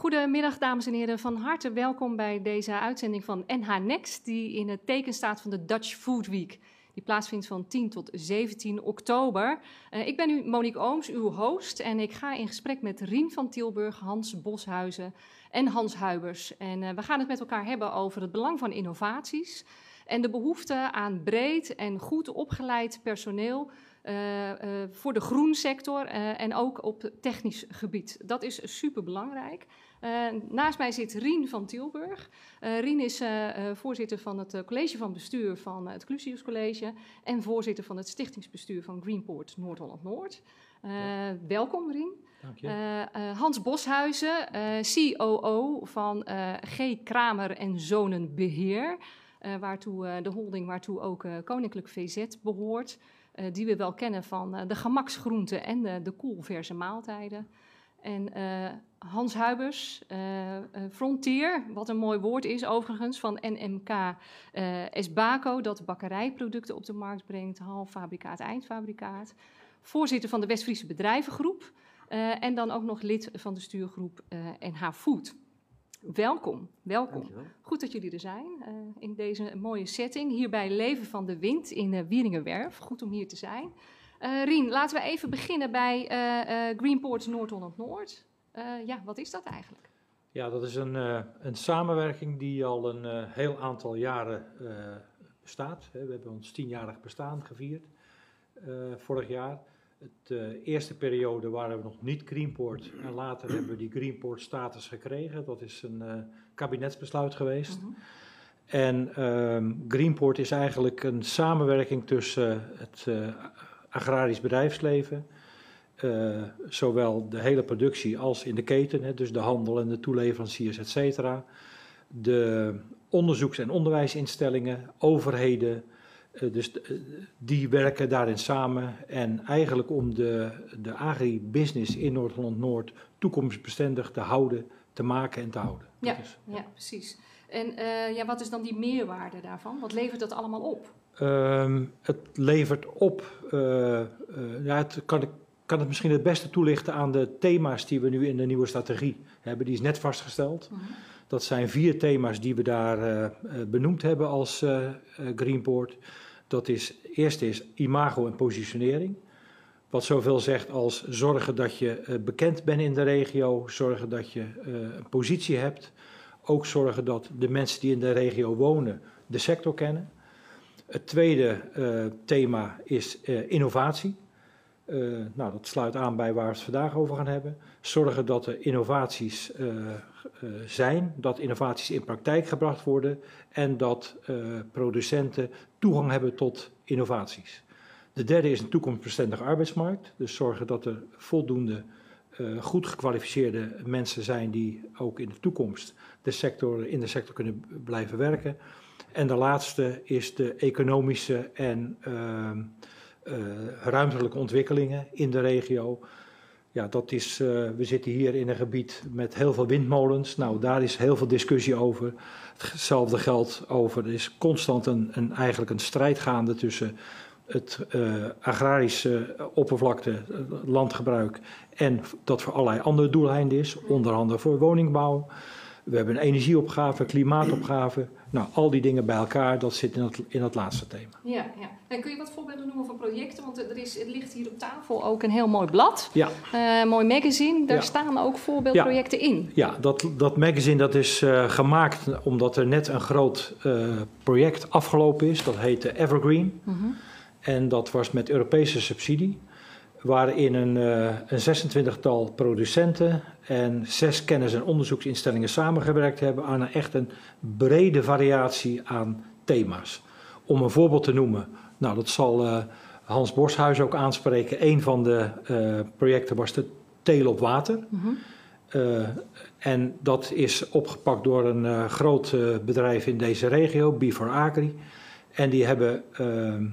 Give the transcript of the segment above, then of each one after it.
Goedemiddag, dames en heren. Van harte welkom bij deze uitzending van NH Next, die in het teken staat van de Dutch Food Week. Die plaatsvindt van 10 tot 17 oktober. Uh, ik ben nu Monique Ooms, uw host, en ik ga in gesprek met Rien van Tilburg, Hans Boshuizen en Hans Huibers. En uh, we gaan het met elkaar hebben over het belang van innovaties en de behoefte aan breed en goed opgeleid personeel uh, voor de groensector uh, en ook op technisch gebied. Dat is super belangrijk. naast mij zit Rien van Tilburg. Rien is voorzitter van het college van bestuur van het Clusius College en voorzitter van het stichtingsbestuur van Greenport Noord-Holland-Noord. Ja. Welkom Rien. Dank je. Hans Boshuizen, COO van G. Kramer en Zonen Beheer, waartoe, de holding waartoe ook Koninklijk VZ behoort. Die we wel kennen van de gemaksgroenten en de, koelverse maaltijden. En Hans Huibers, Frontier, wat een mooi woord is overigens, van NMK Esbaco, dat bakkerijproducten op de markt brengt, halffabrikaat, eindfabrikaat. Voorzitter van de West-Friese Bedrijvengroep en dan ook nog lid van de stuurgroep NH Food. Welkom, welkom. Dankjewel. Goed dat jullie er zijn uh, in deze mooie setting. Hier bij Leven van de Wind in uh, Wieringenwerf. Goed om hier te zijn. Uh, Rien, laten we even beginnen bij Greenport Noord-Holland-Noord. Ja, wat is dat eigenlijk? Ja, dat is een, een samenwerking die al een heel aantal jaren bestaat. We hebben ons tienjarig bestaan gevierd vorig jaar. Het uh, eerste periode waren we nog niet Greenport en later hebben we die Greenport status gekregen. Dat is een kabinetsbesluit geweest. -hmm. En um, Greenport is eigenlijk een samenwerking tussen het agrarisch bedrijfsleven, zowel de hele productie als in de keten, hè, dus de handel en de toeleveranciers, et cetera. De onderzoeks- en onderwijsinstellingen, overheden, uh, dus uh, die werken daarin samen. En eigenlijk om de, de agribusiness in Noord-Holland-Noord toekomstbestendig te houden, te maken en te houden. Ja, is, ja. ja precies. En uh, ja, wat is dan die meerwaarde daarvan? Wat levert dat allemaal op? Um, het levert op, ja, het kan, ik kan het misschien het beste toelichten aan de thema's die we nu in de nieuwe strategie hebben. Die is net vastgesteld. -huh. Dat zijn vier thema's die we daar uh, benoemd hebben als uh, Greenport. Dat is, eerste is imago en positionering. Wat zoveel zegt als zorgen dat je bekend bent in de regio, zorgen dat je een positie hebt. Ook zorgen dat de mensen die in de regio wonen de sector kennen. Het tweede thema is innovatie. Uh, nou, dat sluit aan bij waar we het vandaag over gaan hebben. Zorgen dat er innovaties uh, uh, zijn, dat innovaties in praktijk gebracht worden en dat producenten toegang hebben tot innovaties. De derde is een toekomstbestendige arbeidsmarkt. Dus zorgen dat er voldoende goed gekwalificeerde mensen zijn die ook in de toekomst de sector, in de sector kunnen blijven werken. En de laatste is de economische en uh, ruimtelijke ontwikkelingen in de regio. Ja, dat is, uh, we zitten hier in een gebied met heel veel windmolens. Nou, daar is heel veel discussie over. Hetzelfde geldt over, er is constant een, eigenlijk een strijd gaande tussen het uh, agrarische oppervlakte, landgebruik en dat voor allerlei andere doeleinden is, onder andere voor woningbouw. We hebben een energieopgave, klimaatopgave. Nou, al die dingen bij elkaar, dat zit in het, in het laatste thema. Ja, ja. En kun je wat voorbeelden noemen van projecten? Want er, is, er ligt hier op tafel ook een heel mooi blad. Ja. Uh, mooi magazine. Daar ja. staan ook voorbeeldprojecten ja. in. Ja, dat, dat magazine dat is uh, gemaakt omdat er net een groot uh, project afgelopen is. Dat heette Evergreen. Mhm. -huh. En dat was met Europese subsidie waarin een, uh, een 26-tal producenten en zes kennis- en onderzoeksinstellingen samengewerkt hebben aan een echt een brede variatie aan thema's. Om een voorbeeld te noemen, nou dat zal uh, Hans Borshuis ook aanspreken. Een van de uh, projecten was de telen op water. Mm -hmm. en dat is opgepakt door een groot bedrijf in deze regio, Before Agri. En die hebben ehm,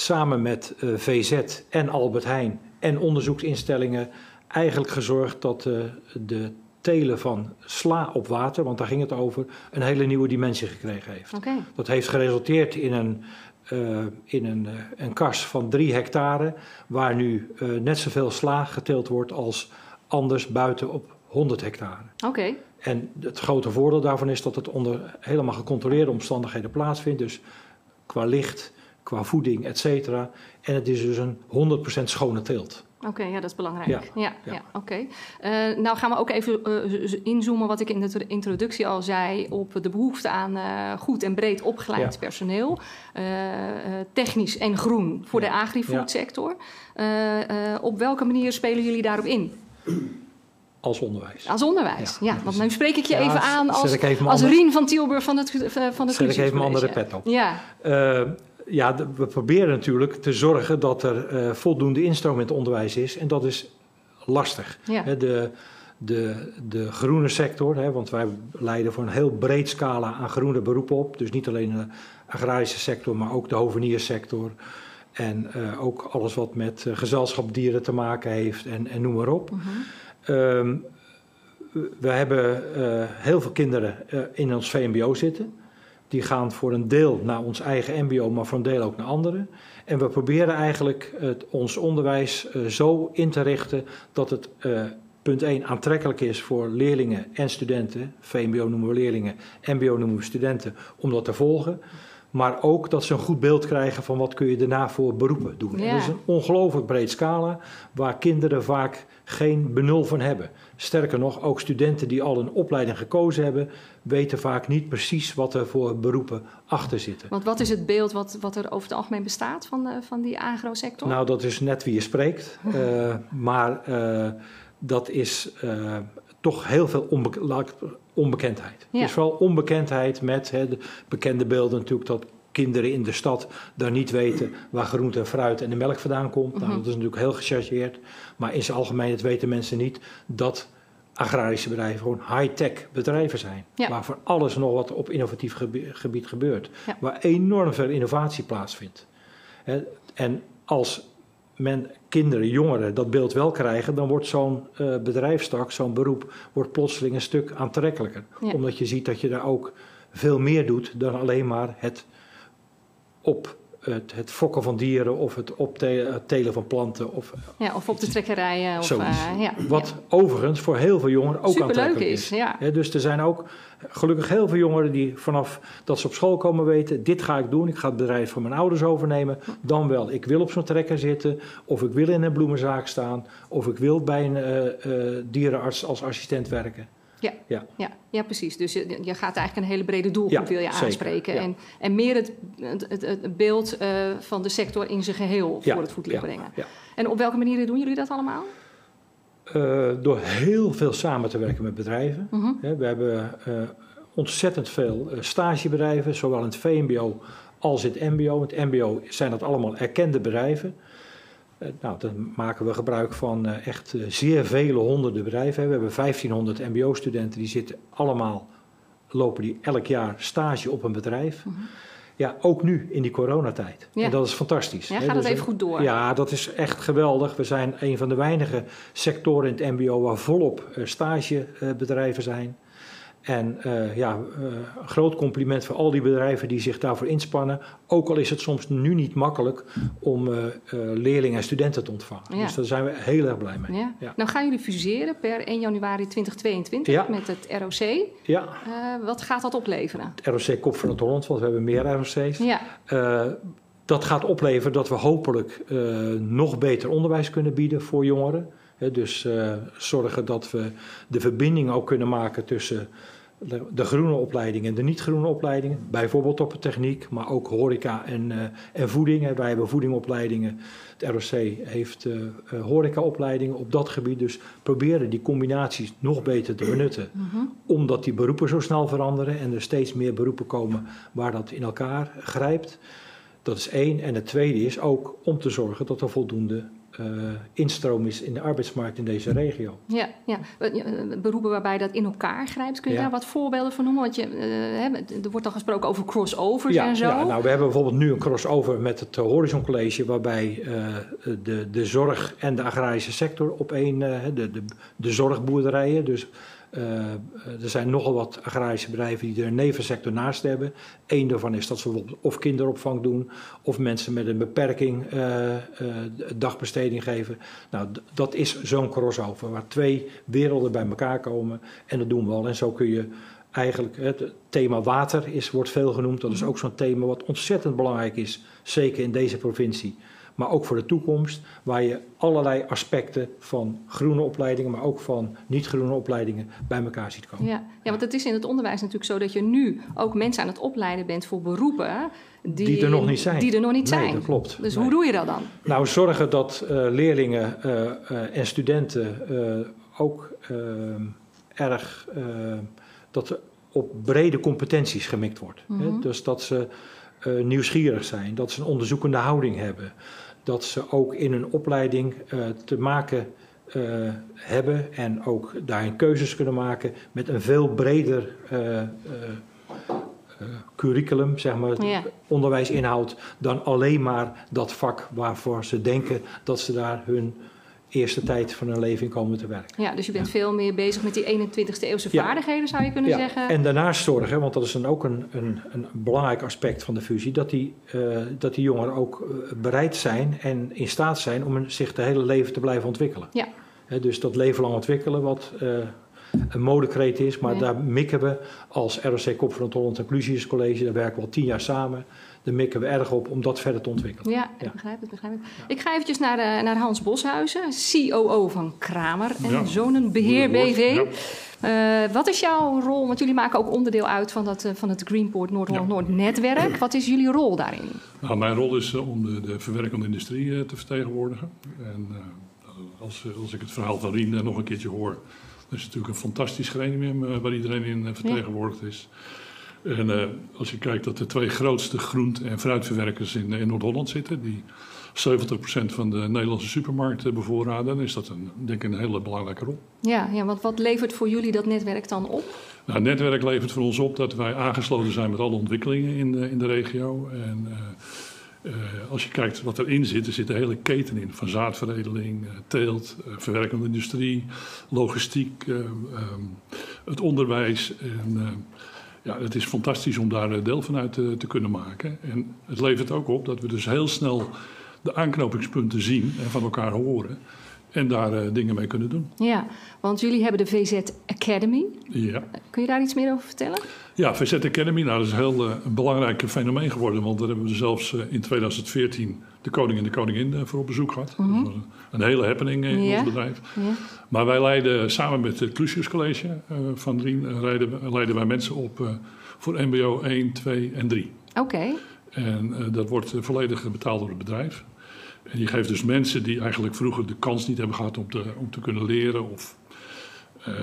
samen met uh, VZ en Albert Heijn en onderzoeksinstellingen eigenlijk gezorgd dat uh, de telen van sla op water, want daar ging het over, een hele nieuwe dimensie gekregen heeft. Okay. Dat heeft geresulteerd in een, uh, in een, een kas van drie hectare, waar nu net zoveel sla geteeld wordt als anders buiten op 100 hectare. Oké. En het grote voordeel daarvan is dat het onder helemaal gecontroleerde omstandigheden plaatsvindt. Dus qua licht, qua voeding, et cetera. En het is dus een 100% schone teelt. Oké, ja, dat is belangrijk. Ja, Ja, ja, ja. oké. Eh, nou gaan we ook even eh, inzoomen, wat ik in de introductie al zei, op de behoefte aan eh, goed en breed opgeleid Ja. personeel. Technisch en groen voor de agri-food sector. Eh, op welke manier spelen jullie daarop in? Als onderwijs. Als onderwijs, ja. Ja, want nu spreek ik je Ja, even aan als, als andere- Rien van Tilburg van het, van het Zet ik even mijn andere pet op. Ja, ja, we proberen natuurlijk te zorgen dat er eh, voldoende instroom in het onderwijs is. En dat is lastig. ja. De, de, de groene sector, hè, want wij leiden voor een heel breed scala aan groene beroepen op. Dus niet alleen de agrarische sector, maar ook de hovenierssector. En eh, ook alles wat met eh, gezelschap dieren te maken heeft en, en noem maar op. Mhm. Ehm, we hebben heel veel kinderen in ons VMBO zitten. Die gaan voor een deel naar ons eigen MBO, maar voor een deel ook naar anderen. En we proberen eigenlijk het, ons onderwijs eh, zo in te richten dat het eh, punt 1 aantrekkelijk is voor leerlingen en studenten. VMBO noemen we leerlingen, MBO noemen we studenten, om dat te volgen. Maar ook dat ze een goed beeld krijgen van wat kun je daarna voor beroepen doen. En Ja. dat is een ongelooflijk breed scala waar kinderen vaak geen benul van hebben. Sterker nog, ook studenten die al een opleiding gekozen hebben, weten vaak niet precies wat er voor beroepen achter zitten. Want wat is het beeld wat, wat er over het algemeen bestaat van, de, van die agrosector? Nou, dat is net wie je spreekt. Eh, maar eh, dat is eh, toch heel veel onbe- onbekendheid. Ja. Het is vooral onbekendheid met hè, de bekende beelden natuurlijk dat kinderen in de stad daar niet weten waar groente en fruit en de melk vandaan komt. Nou, Mhm. dat is natuurlijk heel gechargeerd. Maar in zijn algemeenheid weten mensen niet dat agrarische bedrijven gewoon high-tech bedrijven zijn. Ja. Waar voor alles nog wat op innovatief gebi- gebied gebeurt. Ja. Waar enorm veel innovatie plaatsvindt. En als men, kinderen, jongeren dat beeld wel krijgen, dan wordt zo'n eh bedrijfstak, zo'n beroep, wordt plotseling een stuk aantrekkelijker. Ja. Omdat je ziet dat je daar ook veel meer doet dan alleen maar het op het, het fokken van dieren of het optelen van planten. Of, Ja, of op de trekkerijen. Of, eh, ja. wat overigens voor heel veel jongeren ook Superleuk aantrekkelijk is, ja. Hè, dus er zijn ook gelukkig heel veel jongeren die vanaf dat ze op school komen weten: dit ga ik doen, ik ga het bedrijf van mijn ouders overnemen. Dan wel, ik wil op zo'n trekker zitten, of ik wil in een bloemenzaak staan, of ik wil bij een eh, eh, dierenarts als assistent werken. Ja, ja, precies. Dus je, je gaat eigenlijk een hele brede doelgroep Ja, wil je zeker, aanspreken. ja. En, en meer het, het, beeld eh, van de sector in zijn geheel Ja, voor het voetlicht ja, brengen. ja. En op welke manieren doen jullie dat allemaal? Eh, door heel veel samen te werken met bedrijven. Mhm. We hebben eh, ontzettend veel stagebedrijven, zowel in het VMBO als in het MBO. In het MBO zijn dat allemaal erkende bedrijven. Eh, nou, dan maken we gebruik van eh, echt eh, zeer vele honderden bedrijven. We hebben 1500 MBO-studenten, die zitten allemaal, lopen die elk jaar stage op een bedrijf. Mhm. Ja, ook nu in die coronatijd. Ja. En dat is fantastisch. Ja, gaat het Dus, even goed door? Ja, dat is echt geweldig. We zijn een van de weinige sectoren in het MBO waar volop stagebedrijven zijn. En eh, ja, een groot compliment voor al die bedrijven die zich daarvoor inspannen. Ook al is het soms nu niet makkelijk om eh, leerlingen en studenten te ontvangen. Ja. Dus daar zijn we heel erg blij mee. Ja. Ja. Nou gaan jullie fuseren per 1 januari 2022 Ja. met het ROC. Ja, wat gaat dat opleveren? het ROC Kop van het Holland, want we hebben meer ROC's. Ja, dat gaat opleveren dat we hopelijk nog beter onderwijs kunnen bieden voor jongeren. Dus zorgen dat we de verbinding ook kunnen maken tussen de, groene opleidingen en de niet-groene opleidingen. Bijvoorbeeld op de techniek, maar ook horeca en, eh, en voeding. Wij hebben voedingopleidingen. Het ROC heeft eh eh, horecaopleidingen op dat gebied. Dus proberen die combinaties nog beter te benutten mhm. omdat die beroepen zo snel veranderen en er steeds meer beroepen komen waar dat in elkaar grijpt. Dat is één. En het tweede is ook om te zorgen dat er voldoende eh, instroom is in de arbeidsmarkt in deze regio. ja, ja. Eh, eh, beroepen waarbij dat in elkaar grijpt. Kun je Ja. daar wat voorbeelden van noemen? Want je, er wordt al gesproken over crossovers Ja, en zo. ja, nou, we hebben bijvoorbeeld nu een crossover met het Horizon College, waarbij de, de zorg en de agrarische sector op één, de, de, de zorgboerderijen, dus er zijn nogal wat agrarische bedrijven die er een nevensector naast hebben. Eén daarvan is dat ze bijvoorbeeld of kinderopvang doen, of mensen met een beperking dagbesteding geven. Nou, dat is zo'n crossover waar twee werelden bij elkaar komen. En dat doen we al. En zo kun je eigenlijk het thema water is, wordt veel genoemd. Dat is mhm. ook zo'n thema wat ontzettend belangrijk is, zeker in deze provincie. Maar ook voor de toekomst, waar je allerlei aspecten van groene opleidingen, maar ook van niet-groene opleidingen bij elkaar ziet komen. Ja. ja, want het is in het onderwijs natuurlijk zo dat je nu ook mensen aan het opleiden bent voor beroepen. Die, die er nog niet zijn. Die er nog niet nee, zijn. dat klopt. Dus hoe doe je dat dan? Nou, zorgen dat uh, leerlingen uh, en studenten ook erg dat op brede competenties gemikt wordt. Mm Dus dat ze nieuwsgierig zijn, dat ze een onderzoekende houding hebben, dat ze ook in een opleiding uh, te maken uh, hebben en ook daarin keuzes kunnen maken met een veel breder curriculum, zeg maar, ja. onderwijsinhoud, dan alleen maar dat vak waarvoor ze denken dat ze daar hun eerste tijd van hun leven in komen te werken. Ja, dus je bent veel meer bezig met die 21ste eeuwse vaardigheden, zou je kunnen ja. zeggen. En daarnaast zorgen, want dat is dan ook een, een, een belangrijk aspect van de fusie, dat die, uh, dat die jongeren ook uh, bereid zijn en in staat zijn om zich de hele leven te blijven ontwikkelen. Ja. He, dus dat leven lang ontwikkelen, wat uh, een modekreet is, maar ja. daar mikken we als ROC Kop van het Holland Inclusius College, daar werken we al tien jaar samen daar mikken we erg op om dat verder te ontwikkelen. Ja, ik begrijp het, begrijp het. Ik ga eventjes naar, uh, naar Hans Boshuizen, COO van Kramer en ja. Zonenbeheer BV. Ja. Uh, wat is jouw rol? Want jullie maken ook onderdeel uit van, dat, uh, van het Greenport Noord-Holland-Noord netwerk. Wat is jullie rol daarin? Nou, mijn rol is om de, de verwerkende industrie te vertegenwoordigen. En als, als ik het verhaal van Rien nog een keertje hoor, dat is natuurlijk een fantastisch gremium waar iedereen in vertegenwoordigd is. En uh, als je kijkt dat de twee grootste groente- en fruitverwerkers in, in Noord-Holland zitten, die 70% van de Nederlandse supermarkten bevoorraden, dan is dat een, denk ik een hele belangrijke rol. Ja, ja, want wat levert voor jullie dat netwerk dan op? Nou, het netwerk levert voor ons op dat wij aangesloten zijn met alle ontwikkelingen in de, in de regio. En uh, als je kijkt wat erin zit, er zit een hele keten in. Van zaadveredeling, teelt, verwerkende industrie, logistiek, um, het onderwijs. En, ja, het is fantastisch om daar deel van uit te, te, kunnen maken. En het levert ook op dat we dus heel snel de aanknopingspunten zien en van elkaar horen. En daar uh, dingen mee kunnen doen. Ja, want jullie hebben de VZ Academy. Ja. Kun je daar iets meer over vertellen? Ja, VZ Academy, nou, dat is een heel uh, belangrijk fenomeen geworden. Want daar hebben we zelfs uh, in 2014 de koning en de koningin voor op bezoek gehad. Mm -hmm. Dat was een, een hele happening in ja. ons bedrijf. Ja. Maar wij leiden samen met het Clusius College van Rien... Leiden, leiden wij mensen op voor mbo 1, 2 en 3. Oké. Okay. En dat wordt volledig betaald door het bedrijf. En je geeft dus mensen die eigenlijk vroeger de kans niet hebben gehad om te, om te kunnen leren of uh,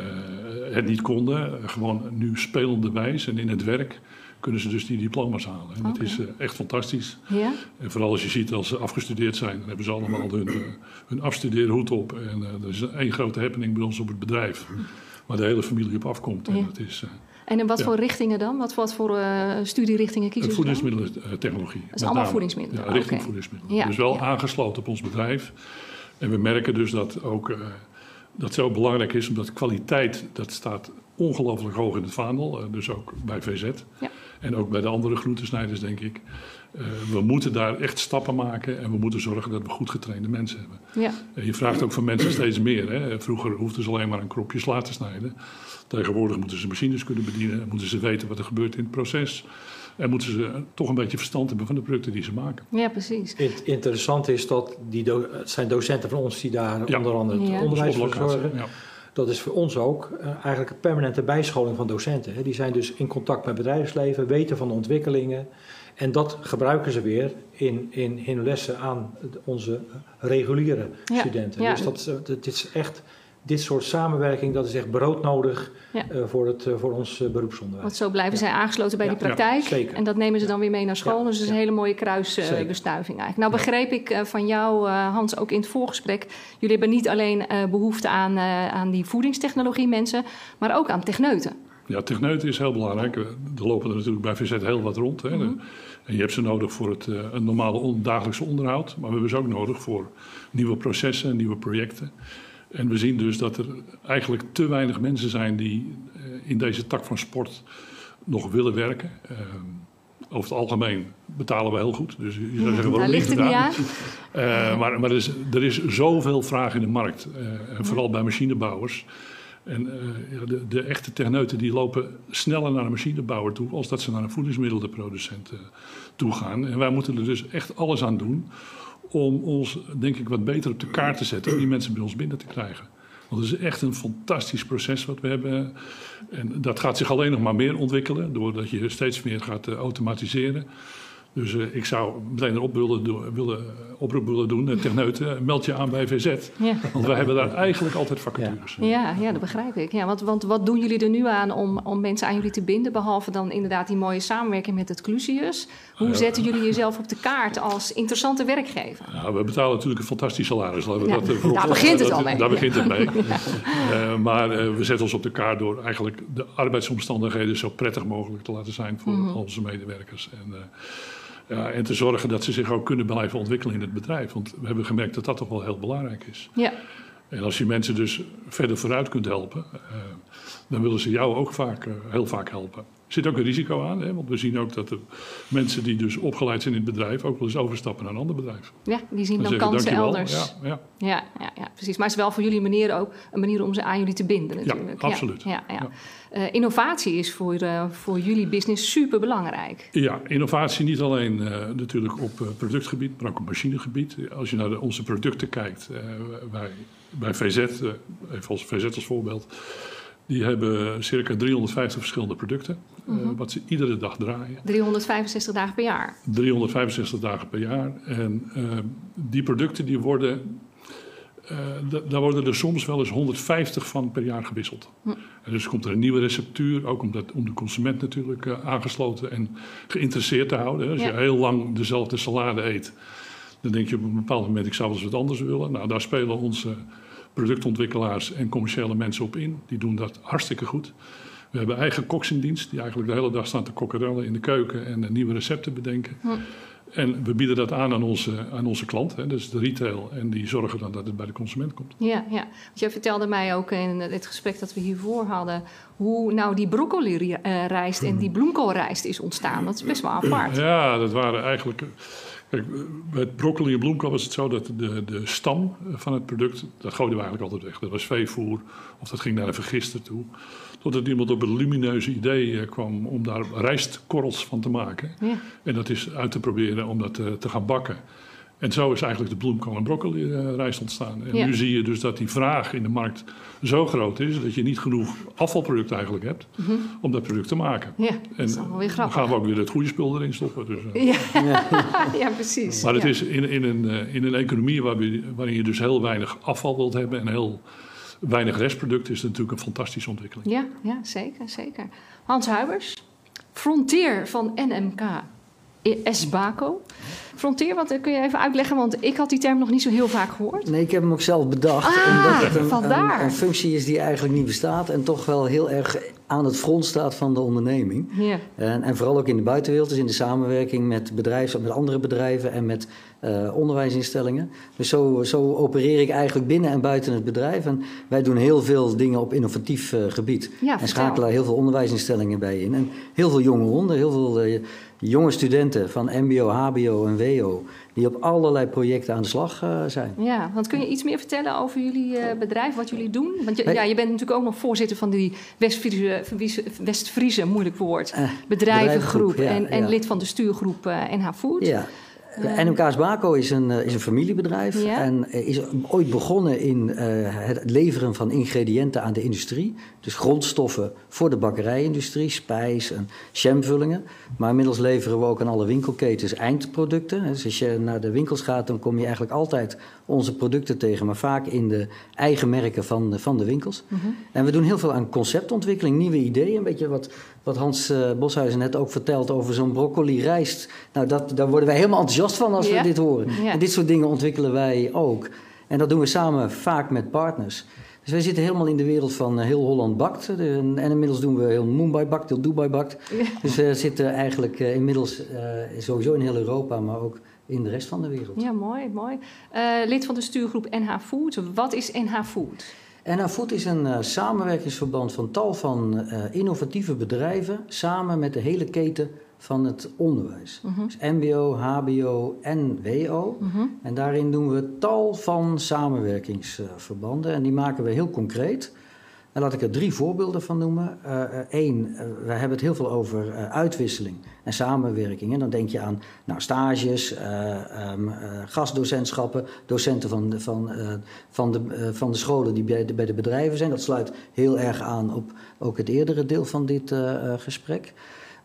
het niet konden, gewoon nu spelende wijs en in het werk kunnen ze dus die diploma's halen. En okay. dat is uh, echt fantastisch. Ja? En vooral als je ziet als ze afgestudeerd zijn, dan hebben ze allemaal hun, uh, hun afstudeerhoed op. En er is één grote happening bij ons op het bedrijf, waar de hele familie op afkomt. Ja. En dat is, en in wat ja. voor richtingen dan? Wat, wat voor uh, studierichtingen kiezen ze Voedingsmiddelentechnologie. Dat is allemaal name. voedingsmiddelen? Ja, richting okay. voedingsmiddelen. Ja, dus wel aangesloten op ons bedrijf. En we merken dus dat ook uh, dat zo belangrijk is, omdat kwaliteit, dat staat ongelooflijk hoog in het vaandel. Uh, dus ook bij VZ. Ja. En ook bij de andere groentesnijders, denk ik. we moeten daar echt stappen maken en we moeten zorgen dat we goed getrainde mensen hebben. Ja. Je vraagt ook van mensen steeds meer. Hè. Vroeger hoefden ze alleen maar een kropje sla te snijden. Tegenwoordig moeten ze machines kunnen bedienen, moeten ze weten wat er gebeurt in het proces. En moeten ze toch een beetje verstand hebben van de producten die ze maken. Ja, precies. Interessant is dat die do het zijn docenten van ons die daar ja. onder andere het ja. onderwijs voor zorgen. Ja. Dat is voor ons ook uh, eigenlijk een permanente bijscholing van docenten. Hè. Die zijn dus in contact met bedrijfsleven, weten van de ontwikkelingen. En dat gebruiken ze weer in, in, in lessen aan onze reguliere studenten. Dus dat, dat is echt dit soort samenwerking, dat is echt broodnodig ja. uh, voor, het, uh, voor ons uh, beroepsonderwijs. Want zo blijven ja. zij aangesloten bij ja, die praktijk. zeker. En dat nemen ze dan weer mee naar school. Dus dat is een hele mooie kruisbestuiving eigenlijk. Nou begreep ik van jou, Hans, ook in het voorgesprek... jullie hebben niet alleen behoefte aan, aan die voedingstechnologie mensen... maar ook aan techneuten. Ja, techneuten is heel belangrijk. Er lopen er natuurlijk bij VZ heel wat rond. Hè. Mm -hmm. En je hebt ze nodig voor het een normale on dagelijkse onderhoud. Maar we hebben ze ook nodig voor nieuwe processen en nieuwe projecten. En we zien dus dat er eigenlijk te weinig mensen zijn die in deze tak van sport nog willen werken. over het algemeen betalen we heel goed. Dus je zou zeggen, waarom ligt niet het niet aan? Uh, maar maar er, is, er is zoveel vraag in de markt. Uh, en vooral bij machinebouwers. En de, de, echte techneuten die lopen sneller naar een machinebouwer toe... als dat ze naar een voedingsmiddelenproducent toe gaan. En wij moeten er dus echt alles aan doen... om ons, denk ik, wat beter op de kaart te zetten... om die mensen bij ons binnen te krijgen. Want het is echt een fantastisch proces wat we hebben. En dat gaat zich alleen nog maar meer ontwikkelen... doordat je steeds meer gaat automatiseren... Dus uh, ik zou meteen een op willen, doen, willen, oproep willen doen, techneuten, meld je aan bij VZ. Ja. Want wij hebben daar eigenlijk altijd vacatures. Ja, ja, ja dat begrijp ik. Ja, want, want wat doen jullie er nu aan om, om mensen aan jullie te binden? Behalve dan inderdaad die mooie samenwerking met het Clusius. Hoe zetten jullie jezelf op de kaart als interessante werkgever? Nou, we betalen natuurlijk een fantastisch salaris. Laten we dat, daar begint het al mee. Daar begint het mee. maar we zetten ons op de kaart door eigenlijk de arbeidsomstandigheden zo prettig mogelijk te laten zijn voor mm -hmm. onze medewerkers. En, ja, en te zorgen dat ze zich ook kunnen blijven ontwikkelen in het bedrijf. Want we hebben gemerkt dat dat toch wel heel belangrijk is. Ja. En als je mensen dus verder vooruit kunt helpen, uh, dan willen ze jou ook vaak, uh, heel vaak helpen. Er zit ook een risico aan, hè? want we zien ook dat de mensen die dus opgeleid zijn in het bedrijf ook wel eens overstappen naar een ander bedrijf. Ja, die zien dan, dan kansen elders. Ja, ja. Ja, ja, ja, precies. Maar het is wel voor jullie manier ook een manier om ze aan jullie te binden natuurlijk. Ja, absoluut. Ja, ja, uh, innovatie is voor, uh, voor jullie business super belangrijk. Ja, innovatie niet alleen uh, natuurlijk op productgebied, maar ook op machinegebied. Als je naar de, onze producten kijkt, wij, bij VZ, even als VZ als voorbeeld die hebben circa 350 verschillende producten, uh, wat ze iedere dag draaien. 365 dagen per jaar? 365 dagen per jaar. En die producten die worden, daar worden er soms wel eens 150 van per jaar gewisseld. Hm. En dus komt er een nieuwe receptuur, ook om, dat, om de consument natuurlijk aangesloten en geïnteresseerd te houden. Als ja. je heel lang dezelfde salade eet, dan denk je op een bepaald moment, ik zou wel eens wat anders willen. Nou, daar spelen onze productontwikkelaars en commerciële mensen op in. Die doen dat hartstikke goed. We hebben eigen koks in dienst, die eigenlijk de hele dag staan te kokkerellen in de keuken en nieuwe recepten bedenken. Hm. En we bieden dat aan aan onze, aan onze klant, hè, dus de retail. En die zorgen dan dat het bij de consument komt. Ja, ja. Want jij vertelde mij ook in het gesprek dat we hiervoor hadden... hoe nou die broccoli-rijst en die bloemkoolrijst is ontstaan. Dat is best wel apart. Ja, dat waren eigenlijk... Kijk, met broccoli en bloemkool was het zo dat de, de stam van het product, dat gooiden we eigenlijk altijd weg. Dat was veevoer of dat ging naar een vergister toe. Totdat iemand op het lumineuze idee eh, kwam om daar rijstkorrels van te maken. Ja. En dat is uit te proberen om dat te, eh, te gaan bakken. En zo is eigenlijk de bloemkool- en broccoli-rijst ontstaan. En ja. nu zie je dus dat die vraag in de markt zo groot is... dat je niet genoeg afvalproduct eigenlijk hebt mm -hmm. om dat product te maken. Ja, en dat is allemaal weer grappig. Dan gaan we ook weer het goede spul erin stoppen. Dus, ja. ja. precies. Maar het is in, in, een, in een economie waarin je dus heel weinig afval wilt hebben... en heel weinig restproduct is natuurlijk een fantastische ontwikkeling. Ja, ja zeker, zeker. Hans Huibers, Frontier van NMK SBACO. Frontier, wat kun je even uitleggen? Want ik had die term nog niet zo heel vaak gehoord. Nee, ik heb hem ook zelf bedacht. Ah, omdat het een, vandaar. Een, een, functie is die eigenlijk niet bestaat en toch wel heel erg aan het front staat van de onderneming. Ja. En, en vooral ook in de buitenwereld, dus in de samenwerking met bedrijven, met andere bedrijven en met uh, onderwijsinstellingen. Dus zo, zo opereer ik eigenlijk binnen en buiten het bedrijf. En wij doen heel veel dingen op innovatief uh, gebied. Ja, en schakelen heel veel onderwijsinstellingen bij in. En heel veel jonge honden, heel veel uh, jonge studenten van MBO, HBO en WO die op allerlei projecten aan de slag uh, zijn. Ja, want kun je iets meer vertellen over jullie uh, bedrijf, wat jullie doen? Want je, ja, je bent natuurlijk ook nog voorzitter van die West-Friese, West moeilijk woord, uh, bedrijvengroep ja, en, en lid van de stuurgroep NH Food. Ja. NMK's Baco is een, is een familiebedrijf ja. en is ooit begonnen in uh, het leveren van ingrediënten aan de industrie. Dus grondstoffen voor de bakkerijindustrie, spijs en jamvullingen. Maar inmiddels leveren we ook aan alle winkelketens eindproducten. Dus als je naar de winkels gaat, dan kom je eigenlijk altijd onze producten tegen, maar vaak in de eigen merken van, van de winkels. Mm -hmm. En we doen heel veel aan conceptontwikkeling, nieuwe ideeën. Een beetje wat, wat Hans uh, Boshuizen net ook vertelt over zo'n broccoli-rijst. Nou, dat, daar worden wij helemaal enthousiast van als we dit horen. En dit soort dingen ontwikkelen wij ook. En dat doen we samen vaak met partners. Dus wij zitten helemaal in de wereld van uh, heel Holland bakt. En inmiddels doen we heel Mumbai bakt, heel Dubai bakt. Ja. Dus we zitten eigenlijk inmiddels sowieso in heel Europa, maar ook in de rest van de wereld. Ja, mooi, mooi. Uh, lid van de stuurgroep NH Food. Wat is NH Food? NH Food is een uh, samenwerkingsverband van tal van uh, innovatieve bedrijven samen met de hele keten van het onderwijs. Mhm. Dus MBO, HBO en WO. Mhm. En daarin doen we tal van samenwerkingsverbanden en die maken we heel concreet. En laat ik er drie voorbeelden van noemen. Eén, uh, we hebben het heel veel over uh, uitwisseling en samenwerking. En dan denk je aan nou, stages, um, gastdocentschappen, docenten van de, van, van, de, van de scholen die bij de, bij de bedrijven zijn. Dat sluit heel erg aan op ook het eerdere deel van dit gesprek.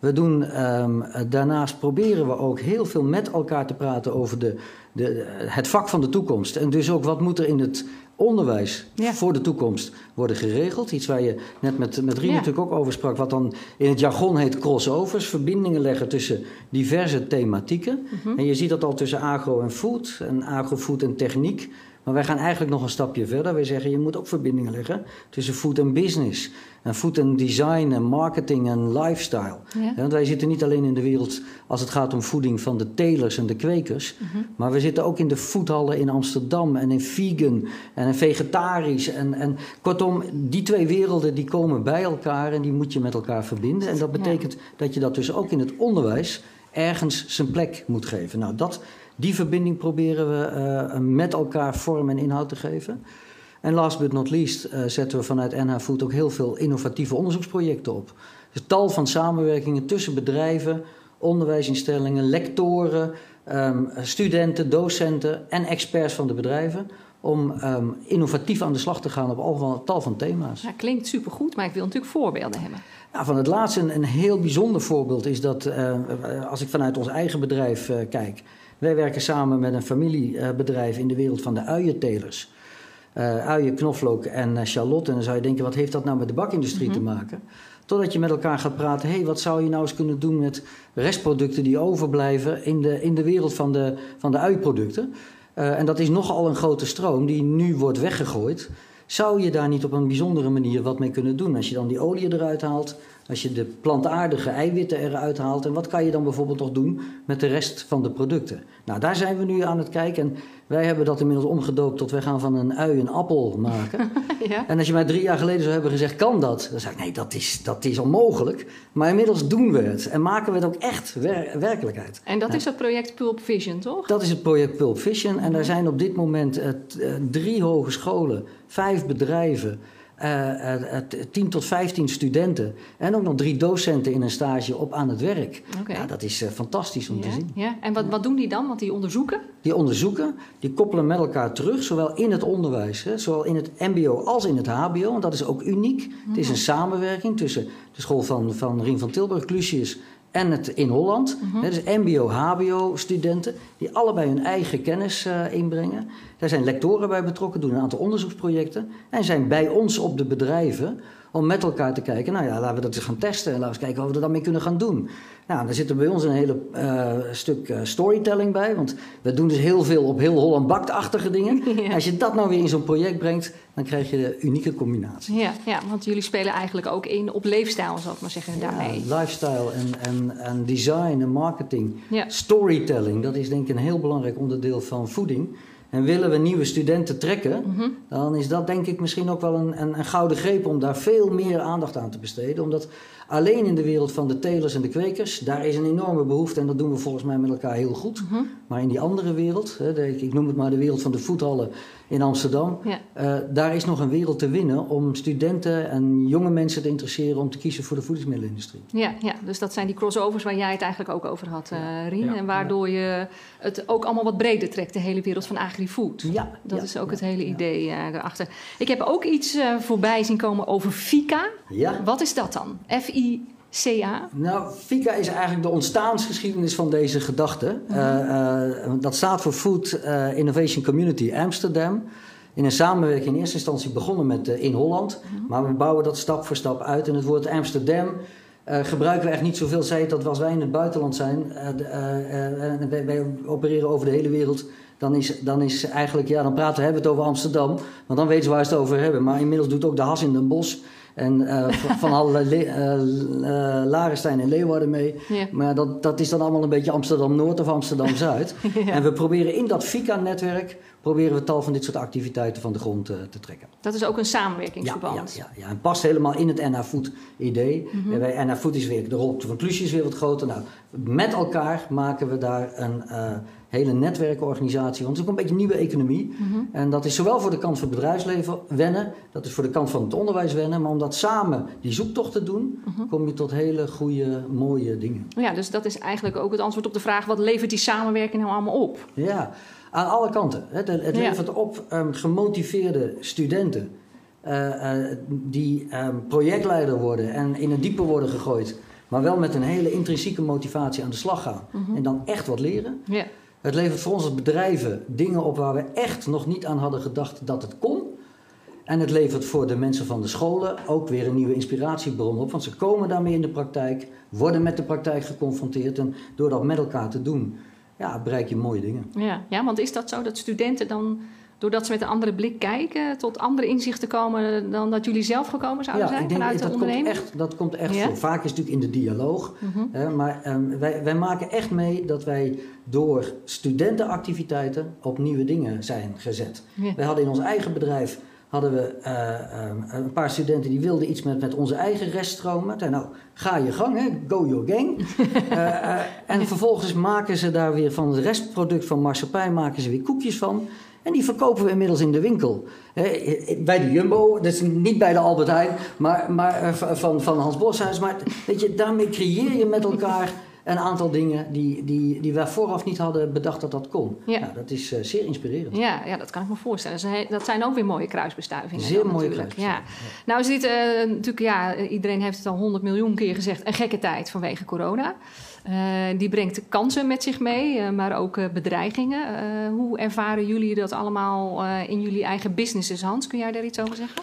We doen, um, daarnaast proberen we ook heel veel met elkaar te praten over de, de, het vak van de toekomst. En dus ook wat moet er in het onderwijs Ja. voor de toekomst worden geregeld. Iets waar je net met, met Rien Ja. natuurlijk ook over sprak, wat dan in het jargon heet crossovers. Verbindingen leggen tussen diverse thematieken. Mhm. En je ziet dat al tussen agro en food en agrofood en techniek. Maar wij gaan eigenlijk nog een stapje verder. Wij zeggen je moet ook verbindingen leggen tussen food en business. En food en design en marketing en lifestyle. Ja. Want wij zitten niet alleen in de wereld als het gaat om voeding van de telers en de kwekers. Mhm. Maar we zitten ook in de foodhallen in Amsterdam en in vegan en in vegetarisch. En, en kortom, die twee werelden die komen bij elkaar en die moet je met elkaar verbinden. En dat Ja. betekent dat je dat dus ook in het onderwijs ergens zijn plek moet geven. Nou, dat, die verbinding proberen we eh, met elkaar vorm en inhoud te geven. En last but not least eh, zetten we vanuit NH Food ook heel veel innovatieve onderzoeksprojecten op. Dus tal van samenwerkingen tussen bedrijven, onderwijsinstellingen, lectoren, ehm, studenten, docenten en experts van de bedrijven. Om ehm, innovatief aan de slag te gaan op al van, tal van thema's. Ja, klinkt supergoed, maar ik wil natuurlijk voorbeelden hebben. Ja, van het laatste een, een heel bijzonder voorbeeld is dat eh, als ik vanuit ons eigen bedrijf eh, kijk. Wij werken samen met een familiebedrijf in de wereld van de uientelers. Eh uien, knoflook en eh, shallot. En dan zou je denken, wat heeft dat nou met de bakindustrie Mhm. te maken? Totdat je met elkaar gaat praten, hé, hey, wat zou je nou eens kunnen doen met restproducten die overblijven in de, in de wereld van de, van de uiproducten? Eh, en dat is nogal een grote stroom die nu wordt weggegooid. Zou je daar niet op een bijzondere manier wat mee kunnen doen? Als je dan die olie eruit haalt, als je de plantaardige eiwitten eruit haalt. En wat kan je dan bijvoorbeeld nog doen met de rest van de producten? Nou, daar zijn we nu aan het kijken. En wij hebben dat inmiddels omgedoopt tot wij gaan van een ui een appel maken. ja. En als je mij drie jaar geleden zou hebben gezegd, kan dat? Dan zei ik, nee, dat is, dat is onmogelijk. Maar inmiddels doen we het. En maken we het ook echt wer- werkelijkheid. En dat Ja. is het project Pulp Vision, toch? Dat is het project Pulp Vision. En daar zijn op dit moment eh, eh, drie hogescholen, vijf bedrijven, 10 tot 15 studenten en ook nog drie docenten in een stage op aan het werk. Ja, dat is eh, fantastisch om te zien. ja. En wat, wat doen die dan? Want die onderzoeken? Die onderzoeken, die koppelen met elkaar terug, zowel in het onderwijs, hè, zowel in het MBO als in het HBO. En dat is ook uniek. Het is een samenwerking tussen de school van, van Rien van Tilburg, Clusius, en het in Holland. Hè, dus MBO, HBO-studenten, die allebei hun eigen kennis eh, inbrengen. Daar zijn lectoren bij betrokken, doen een aantal onderzoeksprojecten. En zijn bij ons op de bedrijven om met elkaar te kijken. Nou ja, laten we dat eens gaan testen en laten we eens kijken wat we er dan mee kunnen gaan doen. Nou, daar zit er bij ons een hele eh, stuk eh, storytelling bij. Want we doen dus heel veel op heel Holland bakt-achtige dingen. Ja. Als je dat nou weer in zo'n project brengt, dan krijg je de unieke combinatie. Ja, ja, want jullie spelen eigenlijk ook in op leefstijl, zal ik maar zeggen, daarmee. Ja, lifestyle en, en, en design en marketing. Ja. Storytelling, dat is denk ik een heel belangrijk onderdeel van voeding. En willen we nieuwe studenten trekken, Mhm. dan is dat denk ik misschien ook wel een, een, een gouden greep om daar veel meer aandacht aan te besteden. Omdat alleen in de wereld van de telers en de kwekers, daar is een enorme behoefte en dat doen we volgens mij met elkaar heel goed. Mhm. Maar in die andere wereld, hè, de- ik ik noem het maar de wereld van de voethallen in Amsterdam, Ja. eh, daar is nog een wereld te winnen om studenten en jonge mensen te interesseren om te kiezen voor de voedingsmiddelenindustrie. Ja, ja, dus dat zijn die crossovers waar jij het eigenlijk ook over had, eh Rien. Ja. En waardoor je het ook allemaal wat breder trekt, de hele wereld van agri-food. Ja, Dat ja, is ook ja, het hele ja. idee eh, erachter. Ik heb ook iets eh, voorbij zien komen over FICA. Ja. Wat is dat dan? F-I-C-A? Nou, FICA is eigenlijk de ontstaansgeschiedenis van deze gedachte. Eh, eh, dat staat voor Food eh, Innovation Community Amsterdam. In een samenwerking in eerste instantie begonnen met in Holland. Maar we bouwen dat stap voor stap uit. En het woord Amsterdam gebruiken we echt niet zoveel. Zij dat als wij in het buitenland zijn. en wij, wij opereren over de hele wereld. Dan is, dan is eigenlijk, ja, dan praten we hebben het over Amsterdam. Want dan weten ze waar ze het over hebben. Maar inmiddels doet ook de Has in Den Bosch. En uh, van, alle uh, Larenstein en Leeuwarden mee. Ja. Maar dat, dat is dan allemaal een beetje Amsterdam-Noord of Amsterdam-Zuid. Ja. En we proberen in dat FICA-netwerk... proberen we tal van dit soort activiteiten van de grond te trekken. Dat is ook een samenwerkingsverband. ja, ja, ja, en past helemaal in het NH Food idee. Mhm. En Bij NH Food is weer, de rol van Klusje is weer wat groter. Nou, met elkaar maken we daar een eh, hele netwerkorganisatie. Want het is ook een beetje een nieuwe economie. Mhm. En dat is zowel voor de kant van het bedrijfsleven wennen, dat is voor de kant van het onderwijs wennen. Maar om dat samen die zoektocht te doen, Mhm. kom je tot hele goede, mooie dingen. Ja, dus dat is eigenlijk ook het antwoord op de vraag: wat levert die samenwerking nou allemaal op? Ja, aan alle kanten. Het, het Ja. levert op ehm, gemotiveerde studenten eh, eh, die ehm, projectleider worden en in het diepe worden gegooid, maar wel met een hele intrinsieke motivatie aan de slag gaan en dan echt wat leren. Ja. Het levert voor ons als bedrijven dingen op waar we echt nog niet aan hadden gedacht dat het kon. En het levert voor de mensen van de scholen ook weer een nieuwe inspiratiebron op. Want ze komen daarmee in de praktijk, worden met de praktijk geconfronteerd. En door dat met elkaar te doen, ja, bereik je mooie dingen. Ja. ja, want is dat zo dat studenten dan, doordat ze met een andere blik kijken, tot andere inzichten komen dan dat jullie zelf gekomen zouden zijn ik denk vanuit de dat komt echt, dat komt echt Ja? voor. Vaak is het natuurlijk in de dialoog. Mhm. Hè, maar ehm, wij, wij maken echt mee dat wij door studentenactiviteiten op nieuwe dingen zijn gezet. Ja. Wij hadden in ons eigen bedrijf hadden we, eh, ehm, een paar studenten die wilden iets met, met onze eigen reststromen. Nou, ga je gang, hè, go your gang. Eh, eh, en vervolgens maken ze daar weer van het restproduct van marsepein maken ze weer koekjes van. En die verkopen we inmiddels in de winkel. Bij de Jumbo, dus niet bij de Albert Heijn, maar, maar eh, van, van Hans Boshuis. Maar weet je, daarmee creëer je met elkaar een aantal dingen die, die, die wij vooraf niet hadden bedacht dat dat kon. Ja. Nou, dat is eh, zeer inspirerend. Ja, ja, dat kan ik me voorstellen. Dat zijn- ook weer mooie kruisbestuivingen. Zeer dan mooie kruisbestuivingen, Ja. Nou is dit eh, natuurlijk, ja, iedereen heeft het al honderd miljoen keer gezegd, een gekke tijd vanwege corona. Eh, die brengt kansen met zich mee, eh, maar ook eh, bedreigingen. Hoe ervaren jullie dat allemaal in jullie eigen businesses, Hans? Kun jij daar iets over zeggen?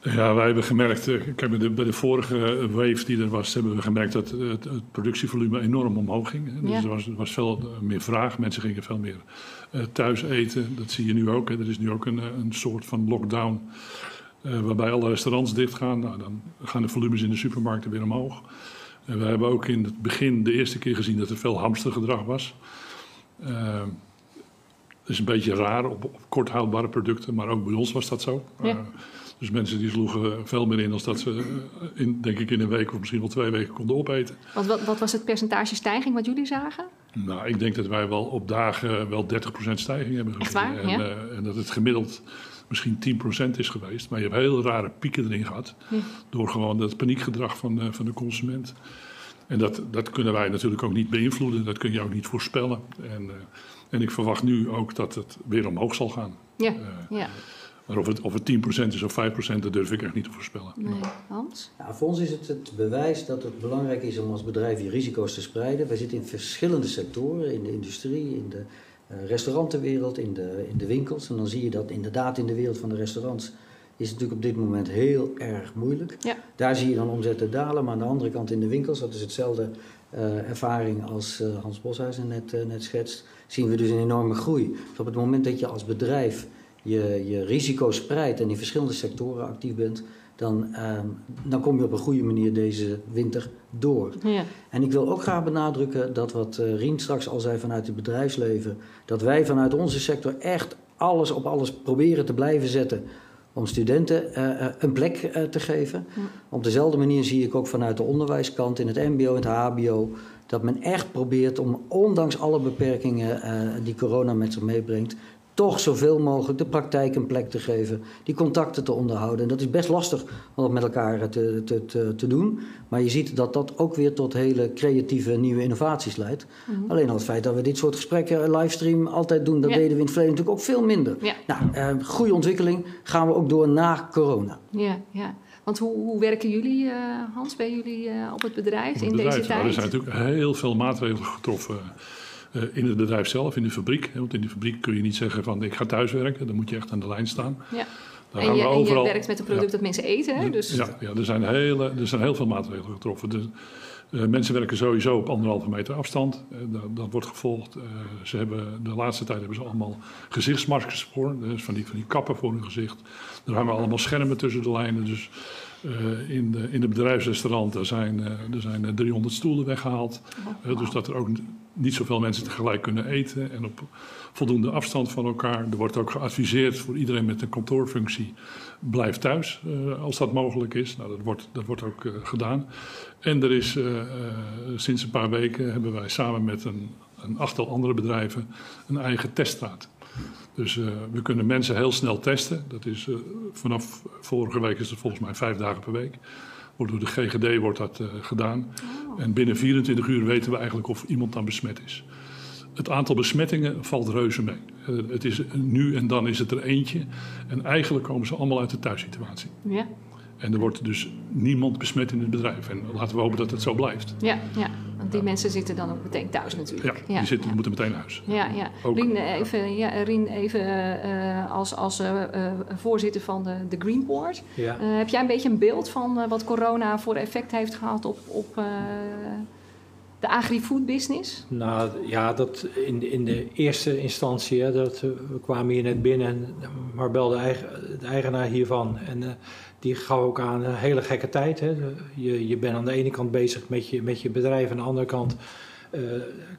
Ja, wij hebben gemerkt, kijk, bij de, bij de vorige wave die er was, hebben we gemerkt dat het, het productievolume enorm omhoog ging. Dus Ja. er, was, er was veel meer vraag, mensen gingen veel meer thuis eten. Dat zie je nu ook. Hè. Er is nu ook een, een soort van lockdown eh, waarbij alle restaurants dichtgaan. Nou, dan gaan de volumes in de supermarkten weer omhoog. En we hebben ook in het begin de eerste keer gezien dat er veel hamstergedrag was. Dat is een beetje raar op, op kort houdbare producten, maar ook bij ons was dat zo. Ja. Eh, dus mensen die sloegen veel meer in dan dat ze, eh, in, denk ik, in een week of misschien wel twee weken konden opeten. Want wat, wat was het percentage stijging wat jullie zagen? Nou, ik denk dat wij wel op dagen wel 30% stijging hebben gezien. Echt waar? En, Ja. eh, en dat het gemiddeld misschien 10% is geweest. Maar je hebt heel rare pieken erin gehad. Ja. Door gewoon dat paniekgedrag van, eh, van de consument. En dat, dat kunnen wij natuurlijk ook niet beïnvloeden. Dat kun je ook niet voorspellen. En, eh, en ik verwacht nu ook dat het weer omhoog zal gaan. Ja, Eh, ja. maar of het, of het 10% is of 5%, dat durf ik echt niet te voorspellen. Nee. Hans? Nou, voor ons is het het bewijs dat het belangrijk is om als bedrijf je risico's te spreiden. Wij zitten in verschillende sectoren, in de industrie, in de restaurantenwereld, in de, in de winkels. En dan zie je dat inderdaad in de wereld van de restaurants is het natuurlijk op dit moment heel erg moeilijk. Ja. Daar zie je dan omzetten dalen, maar aan de andere kant in de winkels, dat is hetzelfde eh, ervaring als eh, Hans Boshuizen net, eh, net schetst, zien we dus een enorme groei. Dus op het moment dat je als bedrijf je, je risico's spreidt en in verschillende sectoren actief bent, dan, ehm, dan kom je op een goede manier deze winter door. Ja. En ik wil ook graag benadrukken dat wat eh, Rien straks al zei vanuit het bedrijfsleven, dat wij vanuit onze sector echt alles op alles proberen te blijven zetten om studenten eh, eh, een plek te geven. Ja. Op dezelfde manier zie ik ook vanuit de onderwijskant in het MBO en het HBO dat men echt probeert om ondanks alle beperkingen die corona met zich meebrengt, toch zoveel mogelijk de praktijk een plek te geven, die contacten te onderhouden. En dat is best lastig om dat met elkaar te, te, te, te doen. Maar je ziet dat dat ook weer tot hele creatieve nieuwe innovaties leidt. Mhm. Alleen al het feit dat we dit soort gesprekken eh, livestream altijd doen, dat Ja. deden we in het verleden natuurlijk ook veel minder. Ja. Nou, eh, goede ontwikkeling gaan we ook door na corona. Ja, ja. Want hoe, hoe werken jullie, eh, Hans, bij jullie eh, op het bedrijf Op in deze bedrijf, nou, tijd? er zijn natuurlijk heel veel maatregelen getroffen eh, in het bedrijf zelf, in de fabriek. hè. Want in de fabriek kun je niet zeggen van ik ga thuiswerken, dan moet je echt aan de lijn staan. Ja. Daar En je, we en je overal- werkt met een product dat mensen eten, hè? Dus, ja, ja er, zijn hele, er zijn heel veel maatregelen getroffen. Dus, eh, mensen werken sowieso op anderhalve meter afstand. Eh, dat, dat wordt gevolgd. Eh, ze hebben, de laatste tijd hebben ze allemaal gezichtsmaskers voor. Dus van die, van die kappen voor hun gezicht. Er hangen allemaal schermen tussen de lijnen. Dus Uh, in, de, in de bedrijfsrestaurant zijn, uh, er zijn 300 stoelen weggehaald. Oh, dus dat er ook niet zoveel mensen tegelijk kunnen eten en op voldoende afstand van elkaar. Er wordt ook geadviseerd voor iedereen met een kantoorfunctie: blijf thuis als dat mogelijk is. Nou, dat wordt, dat wordt ook gedaan. En er is sinds een paar weken hebben wij samen met een, een andere bedrijven een eigen teststraat. Dus uh, we kunnen mensen heel snel testen. Dat is uh, vanaf vorige week is het volgens mij vijf dagen per week. Wordt door de GGD wordt dat uh, gedaan. Oh. En binnen 24 uur weten we eigenlijk of iemand dan besmet is. Het aantal besmettingen valt reuze mee. het is, nu en dan is het er eentje. En eigenlijk komen ze allemaal uit de thuissituatie. Ja. En er wordt dus niemand besmet in het bedrijf. En laten we hopen dat het zo blijft. Ja, ja. want die mensen zitten dan ook meteen thuis natuurlijk. Ja, die zitten, moeten meteen naar huis. Ja, ja. Ook- Rien, even, ja, Rien, even eh, als, als eh, eh, voorzitter van de, de Green Board. Ja. Eh, heb jij een beetje een beeld van eh, wat corona voor effect heeft gehad op, op eh, de agri-food business? Nou ja, dat in, in de eerste instantie, hè, dat, eh, we kwamen hier net binnen, en Marbel, de, eigen, de eigenaar hiervan, en eh, die gaf ook aan een hele gekke tijd. Hè. Je, je bent aan de ene kant bezig met je, met je bedrijf, aan de andere kant eh,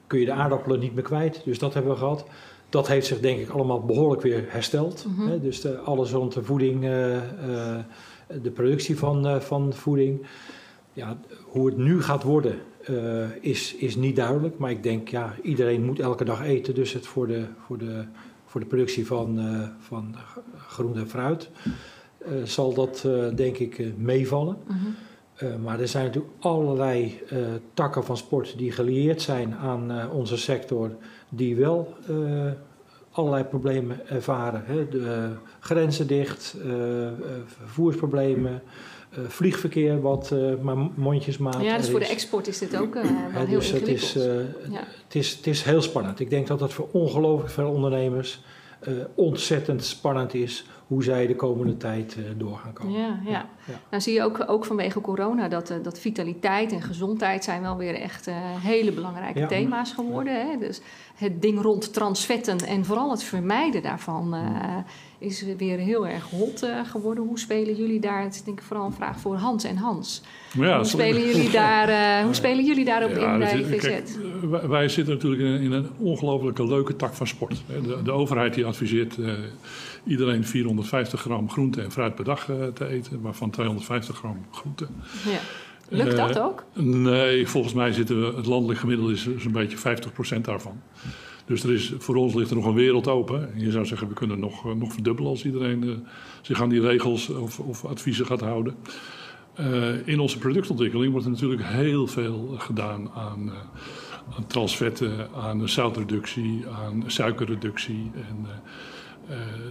kun je de aardappelen niet meer kwijt. Dus dat hebben we gehad. Dat heeft zich denk ik allemaal behoorlijk weer hersteld. Mhm. hè. Dus de, alles rond de voeding, eh, eh, de productie van, van voeding. Ja, hoe het nu gaat worden is, is niet duidelijk. Maar ik denk, ja, iedereen moet elke dag eten. Dus het voor de, voor de, voor de productie van, van groente en fruit zal dat eh, denk ik eh, meevallen. Mhm. Eh, maar er zijn natuurlijk allerlei eh, takken van sport die gelieerd zijn aan eh, onze sector, die wel eh, allerlei problemen ervaren. Hè. De eh, grenzen dicht, eh, eh, vervoersproblemen, eh, vliegverkeer wat eh, maar mondjesmaat Ja, dus voor de export is dit ook eh, wel Hè, heel dus het is, eh, Ja. het, is, het is heel spannend. Ik denk dat dat voor ongelooflijk veel ondernemers eh, ontzettend spannend is hoe zij de komende tijd eh, door gaan komen. Ja, ja. ja. Nou zie je ook, ook vanwege corona dat, eh, dat vitaliteit en gezondheid zijn wel weer echt hele belangrijke Ja. thema's geworden. Hè? Dus het ding rond transvetten en vooral het vermijden daarvan is weer heel erg hot eh, geworden. Hoe spelen jullie daar? Het is denk ik vooral een vraag voor Hans en Hans. Ja, hoe, sorry. spelen jullie daar, eh, hoe spelen jullie daarop Ja, in bij is- VZ? kijk, eh, wij, wij zitten natuurlijk in een, in een ongelofelijke leuke tak van sport. De, de overheid die adviseert eh, iedereen 450 gram groente en fruit per dag eh, te eten, waarvan 250 gram groente. Ja. Lukt dat Eh, ook? Nee, volgens mij zitten we, het landelijk gemiddelde is zo'n beetje 50% daarvan. Dus er is, voor ons ligt er nog een wereld open. En je zou zeggen, we kunnen nog, eh, nog verdubbelen als iedereen eh, zich aan die regels of, of adviezen gaat houden. Eh, in onze productontwikkeling wordt er natuurlijk heel veel gedaan aan, aan transvetten, aan zoutreductie, aan suikerreductie. En,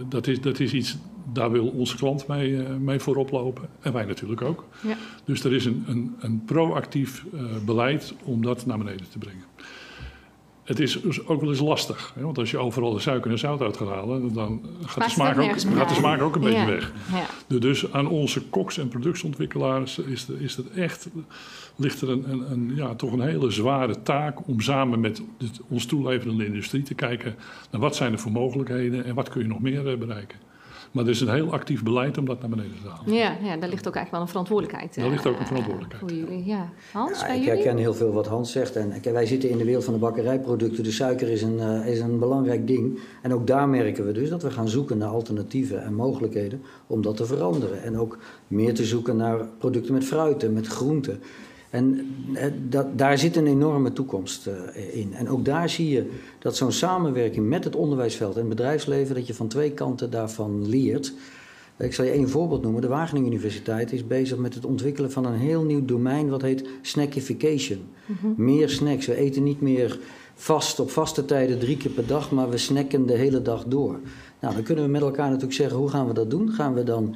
dat, is, dat is iets, daar wil onze klant mee, mee voorop lopen. En wij natuurlijk ook. Ja. Dus er is een, een, een proactief beleid om dat naar beneden te brengen. Het is dus ook wel eens lastig. Hè? Want als je overal de suiker en zout uit gaat halen, dan gaat de, smaak ook gaat de smaak ook een beetje Ja. weg. Ja. Dus aan onze koks en productontwikkelaars is, er- is het echt, ligt er een, een, een, ja, toch een hele zware taak om samen met de, ons toeleverende industrie te kijken naar wat zijn er voor mogelijkheden en wat kun je nog meer eh, bereiken. Maar er is een heel actief beleid om dat naar beneden te halen. Ja, ja, daar ligt ook eigenlijk wel een verantwoordelijkheid. Daar ligt ook een eh, verantwoordelijkheid. Voor jullie, ja. Hans, Ja, bij ik jullie? herken heel veel wat Hans zegt. En kijk, wij zitten in de wereld van de bakkerijproducten. De suiker is een, eh, is een belangrijk ding. En ook daar merken we dus dat we gaan zoeken naar alternatieven en mogelijkheden om dat te veranderen. En ook meer te zoeken naar producten met fruiten, met groenten. En eh, dat, daar zit een enorme toekomst eh, in. En ook daar zie je dat zo'n samenwerking met het onderwijsveld en het bedrijfsleven, dat je van twee kanten daarvan leert. Ik zal je één voorbeeld noemen. De Wageningen Universiteit is bezig met het ontwikkelen van een heel nieuw domein wat heet snackification. Meer snacks. We eten niet meer vast op vaste tijden drie keer per dag, maar we snacken de hele dag door. Nou, dan kunnen we met elkaar natuurlijk zeggen, hoe gaan we dat doen? Gaan we dan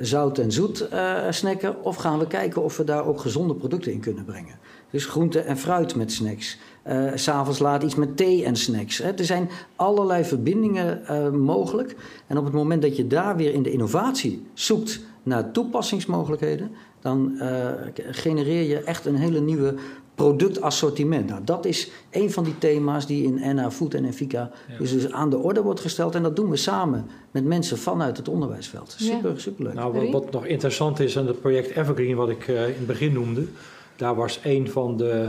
zout en zoet eh, snacken? Of gaan we kijken of we daar ook gezonde producten in kunnen brengen? Dus groente en fruit met snacks. Eh, S S'avonds laat iets met thee en snacks. Hè. Er zijn allerlei verbindingen eh, mogelijk. En op het moment dat je daar weer in de innovatie zoekt naar toepassingsmogelijkheden, dan eh, genereer je echt een hele nieuwe productassortiment. Nou, dat is een van die thema's die in NA Food en Envica dus, dus aan de orde wordt gesteld. En dat doen we samen met mensen vanuit het onderwijsveld. Super, Ja. superleuk. Nou, wat, wat nog interessant is aan het project Evergreen, wat ik eh, in het begin noemde, daar was een van de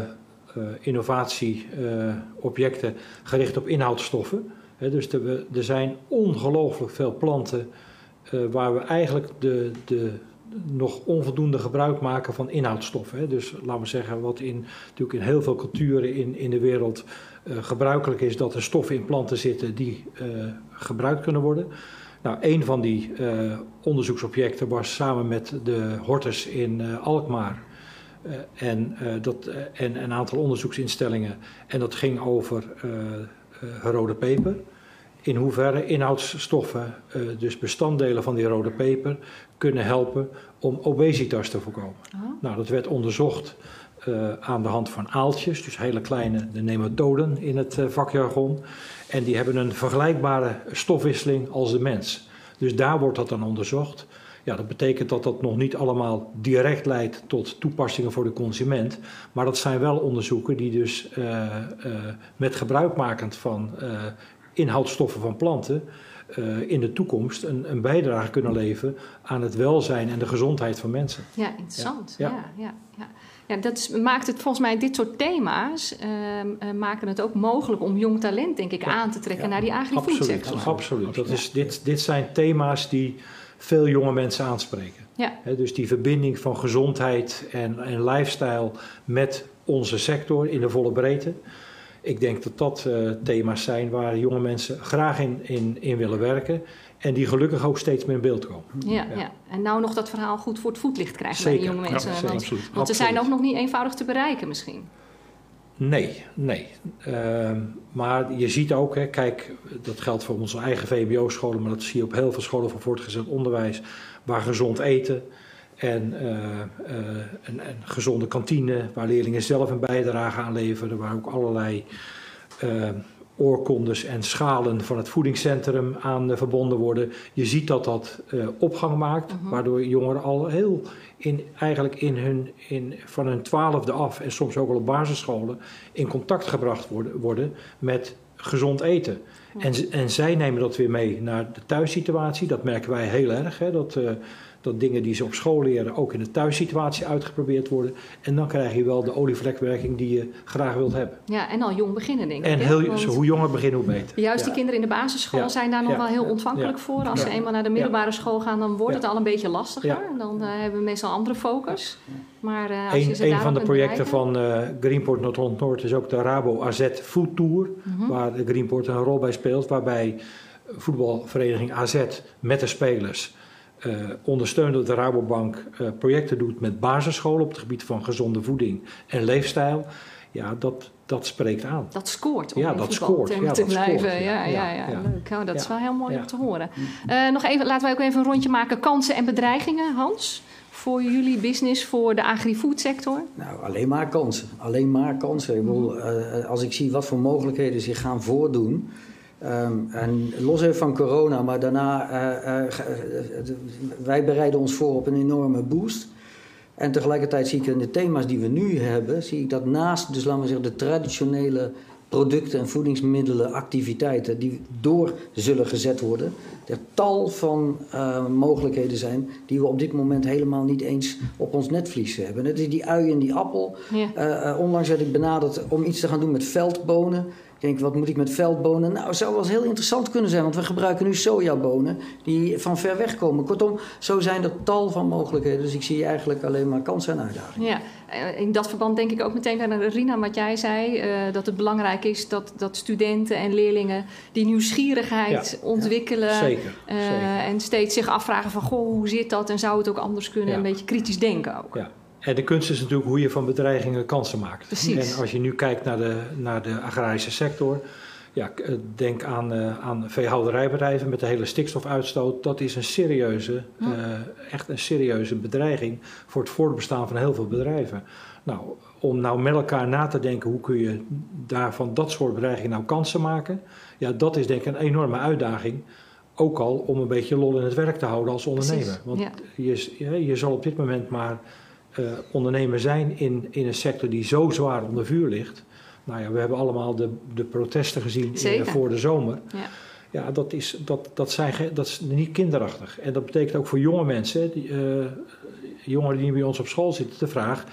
eh, innovatieobjecten gericht op inhoudstoffen. Hè, dus er, we- er zijn ongelooflijk veel planten eh, waar we eigenlijk de, de, nog onvoldoende gebruik maken van inhoudstoffen. Dus laten we zeggen, wat in, natuurlijk in heel veel culturen in, in de wereld eh, gebruikelijk is, dat er stoffen in planten zitten die eh, gebruikt kunnen worden. Nou, een van die eh, onderzoeksobjecten was samen met de horters in Alkmaar en, dat, en een aantal onderzoeksinstellingen. En dat ging over rode peper. In hoeverre inhoudsstoffen, eh, dus bestanddelen van die rode peper, kunnen helpen om obesitas te voorkomen. Oh. Nou, dat werd onderzocht eh, aan de hand van aaltjes, dus hele kleine, de nematoden in het eh, vakjargon. En die hebben een vergelijkbare stofwisseling als de mens. Dus daar wordt dat dan onderzocht. Ja, dat betekent dat dat nog niet allemaal direct leidt tot toepassingen voor de consument. Maar dat zijn wel onderzoeken die dus met gebruikmakend van inhoudstoffen van planten eh, in de toekomst een, een bijdrage kunnen leveren aan het welzijn en de gezondheid van mensen. Ja, interessant. Ja. Ja. Ja, ja, ja. dat is, maakt het volgens mij, dit soort thema's ehm, eh, maken het ook mogelijk om jong talent, denk ik, aan te trekken Ja. naar die agri-food Absoluut, sector. absoluut. Dat is, dit, dit zijn thema's die veel jonge mensen aanspreken. Ja. Hè, dus die verbinding van gezondheid en, en lifestyle met onze sector in de volle breedte. Ik denk dat dat eh, thema's zijn waar jonge mensen graag in, in, in willen werken. En die gelukkig ook steeds meer in beeld komen. Ja, ja. Ja. en nou nog dat verhaal goed voor het voetlicht krijgen bij die Zeker. jonge Ja, mensen. zeker. want, absoluut. want ze zijn ook nog niet eenvoudig te bereiken misschien. Nee, nee. Ehm, maar je ziet ook, hè, kijk, dat geldt voor onze eigen VMBO-scholen, maar dat zie je op heel veel scholen van voortgezet onderwijs, waar gezond eten en eh, eh, een, een gezonde kantine, waar leerlingen zelf een bijdrage aan leveren, waar ook allerlei eh, oorkondes en schalen van het voedingscentrum aan verbonden worden. Je ziet dat dat opgang maakt, Mhm. waardoor jongeren al heel in, eigenlijk in hun, in, van hun twaalfde af en soms ook al op basisscholen in contact gebracht worden, worden met gezond eten. En, en zij nemen dat weer mee naar de thuissituatie. Dat merken wij heel erg. Hè? Dat, dat dingen die ze op school leren ook in de thuissituatie uitgeprobeerd worden. En dan krijg je wel de olievlekwerking die je graag wilt hebben. Ja, en al jong beginnen, denk ik. En heel, Want hoe jonger beginnen, hoe beter. Juist die kinderen in de basisschool Ja. zijn daar nog Ja. wel heel ontvankelijk voor. Als ze eenmaal naar de middelbare school gaan, dan wordt het al een beetje lastiger. Dan eh, hebben we meestal andere focus. Maar eh, als je Een, ze een daarop van de projecten bereiken- van eh, Greenport Noord-Noord is ook de Rabo AZ Food Tour. Mhm. Waar Greenport een rol bij speelt. Waarbij voetbalvereniging AZ met de spelers eh ondersteunt dat de Rabobank eh, projecten doet met basisscholen op het gebied van gezonde voeding en leefstijl. Ja, dat, dat spreekt aan. Dat scoort om Ja, dat scoort. Ja, te dat blijven. scoort, ja, ja. ja, ja, Ja, ja. leuk. Oh, dat is wel heel mooi Ja. om te horen. Eh, nog even, laten wij ook even een rondje maken. Kansen en bedreigingen, Hans? Voor jullie business, voor de agri-food sector? Nou, alleen maar kansen. Alleen maar kansen. Ik bedoel, eh, als ik zie wat voor mogelijkheden zich gaan voordoen. Ehm, en los even van corona, maar daarna, eh, eh, eh, wij bereiden ons voor op een enorme boost. En tegelijkertijd zie ik in de thema's die we nu hebben, zie ik dat naast, dus laten we zeggen, de traditionele producten en voedingsmiddelen, activiteiten die door zullen gezet worden, er tal van mogelijkheden zijn die we op dit moment helemaal niet eens op ons netvlies hebben. Het is die ui en die appel. Ja. Onlangs werd ik benaderd om iets te gaan doen met veldbonen. Ik denk, wat moet ik met veldbonen? Nou, het zou wel eens heel interessant kunnen zijn, want we gebruiken nu sojabonen die van ver weg komen. Kortom, zo zijn er tal van mogelijkheden. Dus ik zie eigenlijk alleen maar kansen en uitdagingen. Ja, eh, in dat verband denk ik ook meteen aan Rina, wat jij zei. eh, dat het belangrijk is dat, dat studenten en leerlingen die nieuwsgierigheid ontwikkelen. Zeker. eh, zeker. en steeds zich afvragen van, goh, hoe zit dat? En zou het ook anders kunnen? Ja. Een beetje kritisch denken ook. Ja. En de kunst is natuurlijk hoe je van bedreigingen kansen maakt. Precies. En als je nu kijkt naar de, naar de agrarische sector. Ja, eh, denk aan, eh, aan veehouderijbedrijven met de hele stikstofuitstoot. Dat is een serieuze, Ja. eh, echt een serieuze bedreiging voor het voortbestaan van heel veel bedrijven. Nou, om nou met elkaar na te denken hoe kun je daar van dat soort bedreigingen nou kansen maken. Ja, dat is denk ik een enorme uitdaging. Ook al om een beetje lol in het werk te houden als ondernemer. Precies, Want ja. je, je zal op dit moment maar uh, ondernemer zijn in, in een sector die zo zwaar onder vuur ligt. Nou ja, we hebben allemaal de, de protesten gezien in, voor de zomer. Ja. Ja, dat is, dat, dat, zijn, dat is niet kinderachtig. En dat betekent ook voor jonge mensen, die, uh, jongeren die bij ons op school zitten, de vraag: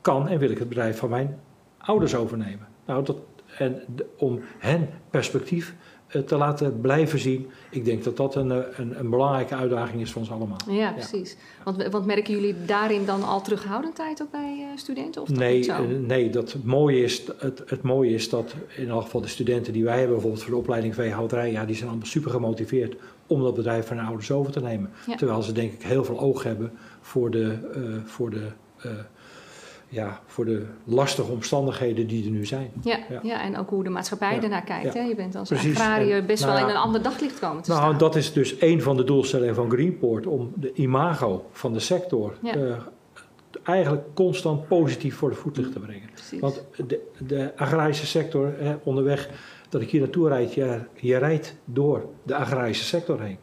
kan en wil ik het bedrijf van mijn ouders overnemen? Nou, dat, en om hen perspectief eh, te laten blijven zien. Ik denk dat dat een, eh, een, een belangrijke uitdaging is voor ons allemaal. Ja, precies. Want, want, merken jullie daarin dan al terughoudendheid op bij uh, studenten? Of nee, nee dat het, mooie is, het, het mooie is dat in elk geval de studenten die wij hebben, bijvoorbeeld voor de opleiding veehouderij, ja, die zijn allemaal super gemotiveerd om dat bedrijf van hun ouders over te nemen. Terwijl ze denk ik heel veel oog hebben voor de, voor de ja, voor de lastige omstandigheden die er nu zijn. Ja, ja. en ook hoe de maatschappij ernaar kijkt. Hè? Je bent als Precies. agrariër best wel nou in een ander daglicht komen te nou, staan. Dat is dus een van de doelstellingen van Greenport... om de imago van de sector... Uh, eigenlijk constant positief voor de voetlicht te brengen. Precies. Want de, de agrarische sector, hè, onderweg dat ik hier naartoe rijd... Je, je rijdt door de agrarische sector heen.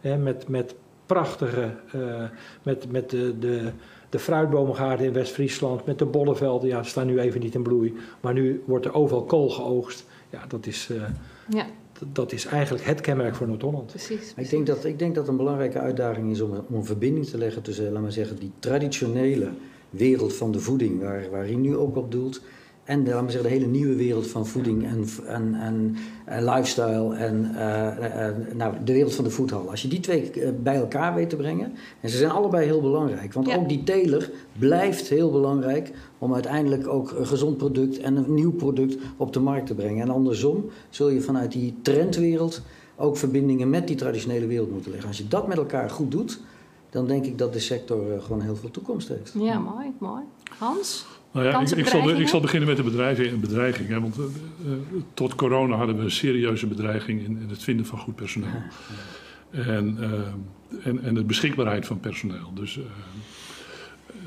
Hè, met, met prachtige... Uh, met, met de, de de fruitboomgaarden in West-Friesland met de bollevelden, ja, staan nu even niet in bloei. Maar nu wordt er overal kool geoogst. Ja, dat is, uh, ja. dat is eigenlijk het kenmerk voor Noord-Holland. Precies, Ik, denk dat, ik denk dat een belangrijke uitdaging is om, om een verbinding te leggen tussen, laten we zeggen, die traditionele wereld van de voeding, waar, waar hij nu ook op doelt, en de, laten we zeggen, de hele nieuwe wereld van voeding en, en, en, en lifestyle en uh, uh, nou, de wereld van de voedhal. Als je die twee bij elkaar weet te brengen, en ze zijn allebei heel belangrijk. Want ook die teler blijft heel belangrijk om uiteindelijk ook een gezond product en een nieuw product op de markt te brengen. En andersom zul je vanuit die trendwereld ook verbindingen met die traditionele wereld moeten leggen. Als je dat met elkaar goed doet, dan denk ik dat de sector gewoon heel veel toekomst heeft. Ja, mooi, mooi. Hans? Nou ja, ik, ik, zal, ik, zal, beginnen met de bedreiging. bedreiging hè, want uh, tot corona hadden we een serieuze bedreiging in, in het vinden van goed personeel. En, uh, en, en de beschikbaarheid van personeel. Dus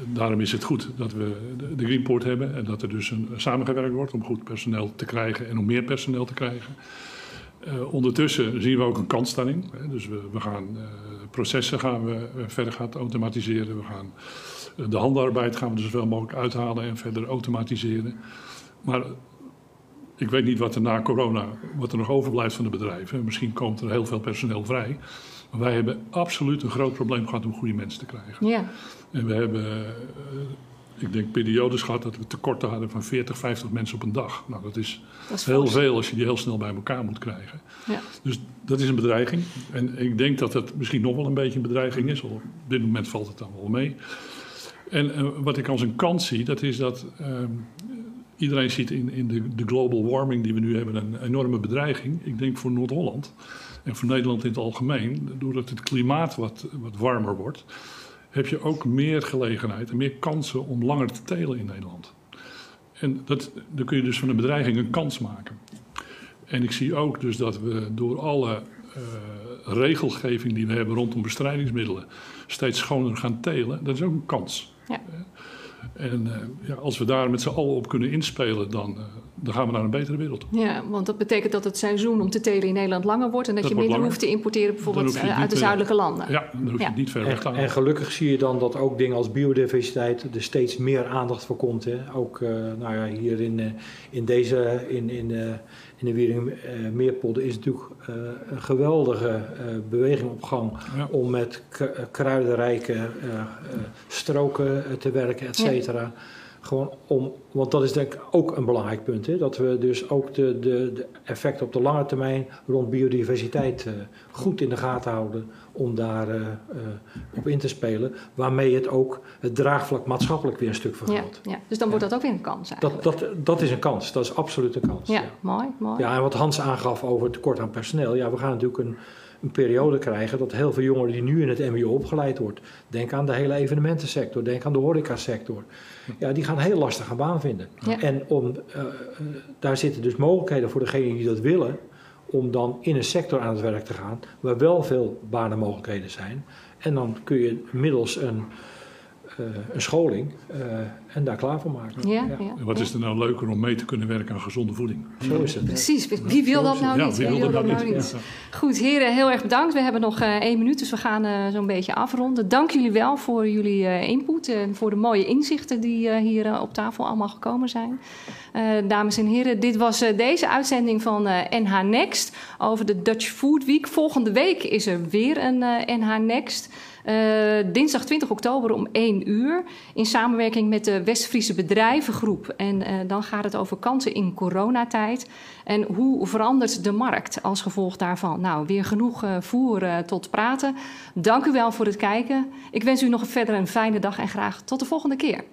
daarom is het goed dat we de Greenport hebben en dat er dus een, samengewerkt wordt om goed personeel te krijgen en om meer personeel te krijgen. Ondertussen zien we ook een kans daarin. Hè. Dus we, we gaan processen gaan we verder gaan automatiseren. We gaan de handarbeid gaan we dus zoveel mogelijk uithalen en verder automatiseren. Maar ik weet niet wat er na corona, wat er nog overblijft van de bedrijven. Misschien komt er heel veel personeel vrij. Maar wij hebben absoluut een groot probleem gehad om goede mensen te krijgen. Ja. En we hebben, uh, ik denk, periodes gehad dat we tekorten hadden van 40, 50 mensen op een dag. Nou, dat is, dat is heel veel als je die heel snel bij elkaar moet krijgen. Ja. Dus dat is een bedreiging. En ik denk dat het misschien nog wel een beetje een bedreiging is. Op dit moment valt het dan wel mee. En uh, wat ik als een kans zie, dat is dat uh, iedereen ziet in, in de, de, global warming die we nu hebben een enorme bedreiging. Ik denk voor Noord-Holland en voor Nederland in het algemeen, doordat het klimaat wat, wat warmer wordt, heb je ook meer gelegenheid en meer kansen om langer te telen in Nederland. En dat, dan kun je dus van een bedreiging een kans maken. En ik zie ook dus dat we door alle uh, regelgeving die we hebben rondom bestrijdingsmiddelen steeds schoner gaan telen, dat is ook een kans. Ja. En uh, ja, als we daar met z'n allen op kunnen inspelen, dan, uh, dan gaan we naar een betere wereld. Ja, want dat betekent dat het seizoen om te telen in Nederland langer wordt en dat, je minder hoeft te importeren, bijvoorbeeld uh, uit de zuidelijke landen. Ja, dan hoef je ja. niet ver weg te En gelukkig zie je dan dat ook dingen als biodiversiteit er steeds meer aandacht voor komt. Hè? Ook nou ja, hier in, in deze, in, in, in de Wiering Meerpolder is natuurlijk een geweldige beweging op gang ja. om met kruidenrijke stroken te werken, et cetera. Gewoon om, want dat is denk ik ook een belangrijk punt. Hè? Dat we dus ook de, de, de effecten op de lange termijn rond biodiversiteit uh, goed in de gaten houden. Om daar uh, uh, op in te spelen. Waarmee het ook het draagvlak maatschappelijk weer een stuk vergroot. Ja, ja. Dus dan wordt dat ook weer een kans eigenlijk. Dat, dat, dat is een kans. Dat is absoluut een kans. Ja, ja, mooi, mooi. Ja, en wat Hans aangaf over het tekort aan personeel. Ja, we gaan natuurlijk een een periode krijgen dat heel veel jongeren die nu in het MBO opgeleid wordt, denk aan de hele evenementensector, denk aan de horecasector, ja, die gaan heel lastig een baan vinden. En om, uh, daar zitten dus mogelijkheden voor degenen die dat willen, om dan in een sector aan het werk te gaan waar wel veel banenmogelijkheden zijn. En dan kun je middels een, een scholing en daar klaar voor maken. Ja, ja. En wat is er nou leuker om mee te kunnen werken aan gezonde voeding? Zo is het. Precies. Wie wil dat nou niet? wie wil dat nou niet? Goed, heren, heel erg bedankt. We hebben nog één minuut, dus we gaan zo'n beetje afronden. Dank jullie wel voor jullie input en voor de mooie inzichten die hier op tafel allemaal gekomen zijn. dames en heren, dit was deze uitzending van NH Next over de Dutch Food Week. Volgende week is er weer een NH Next. Uh, dinsdag 20 oktober om 1 uur. In samenwerking met de West-Friese Bedrijvengroep. En uh, dan gaat het over kansen in coronatijd. En hoe verandert de markt als gevolg daarvan? Nou, weer genoeg uh, voer tot praten. Dank u wel voor het kijken. Ik wens u nog verder een fijne dag en graag tot de volgende keer.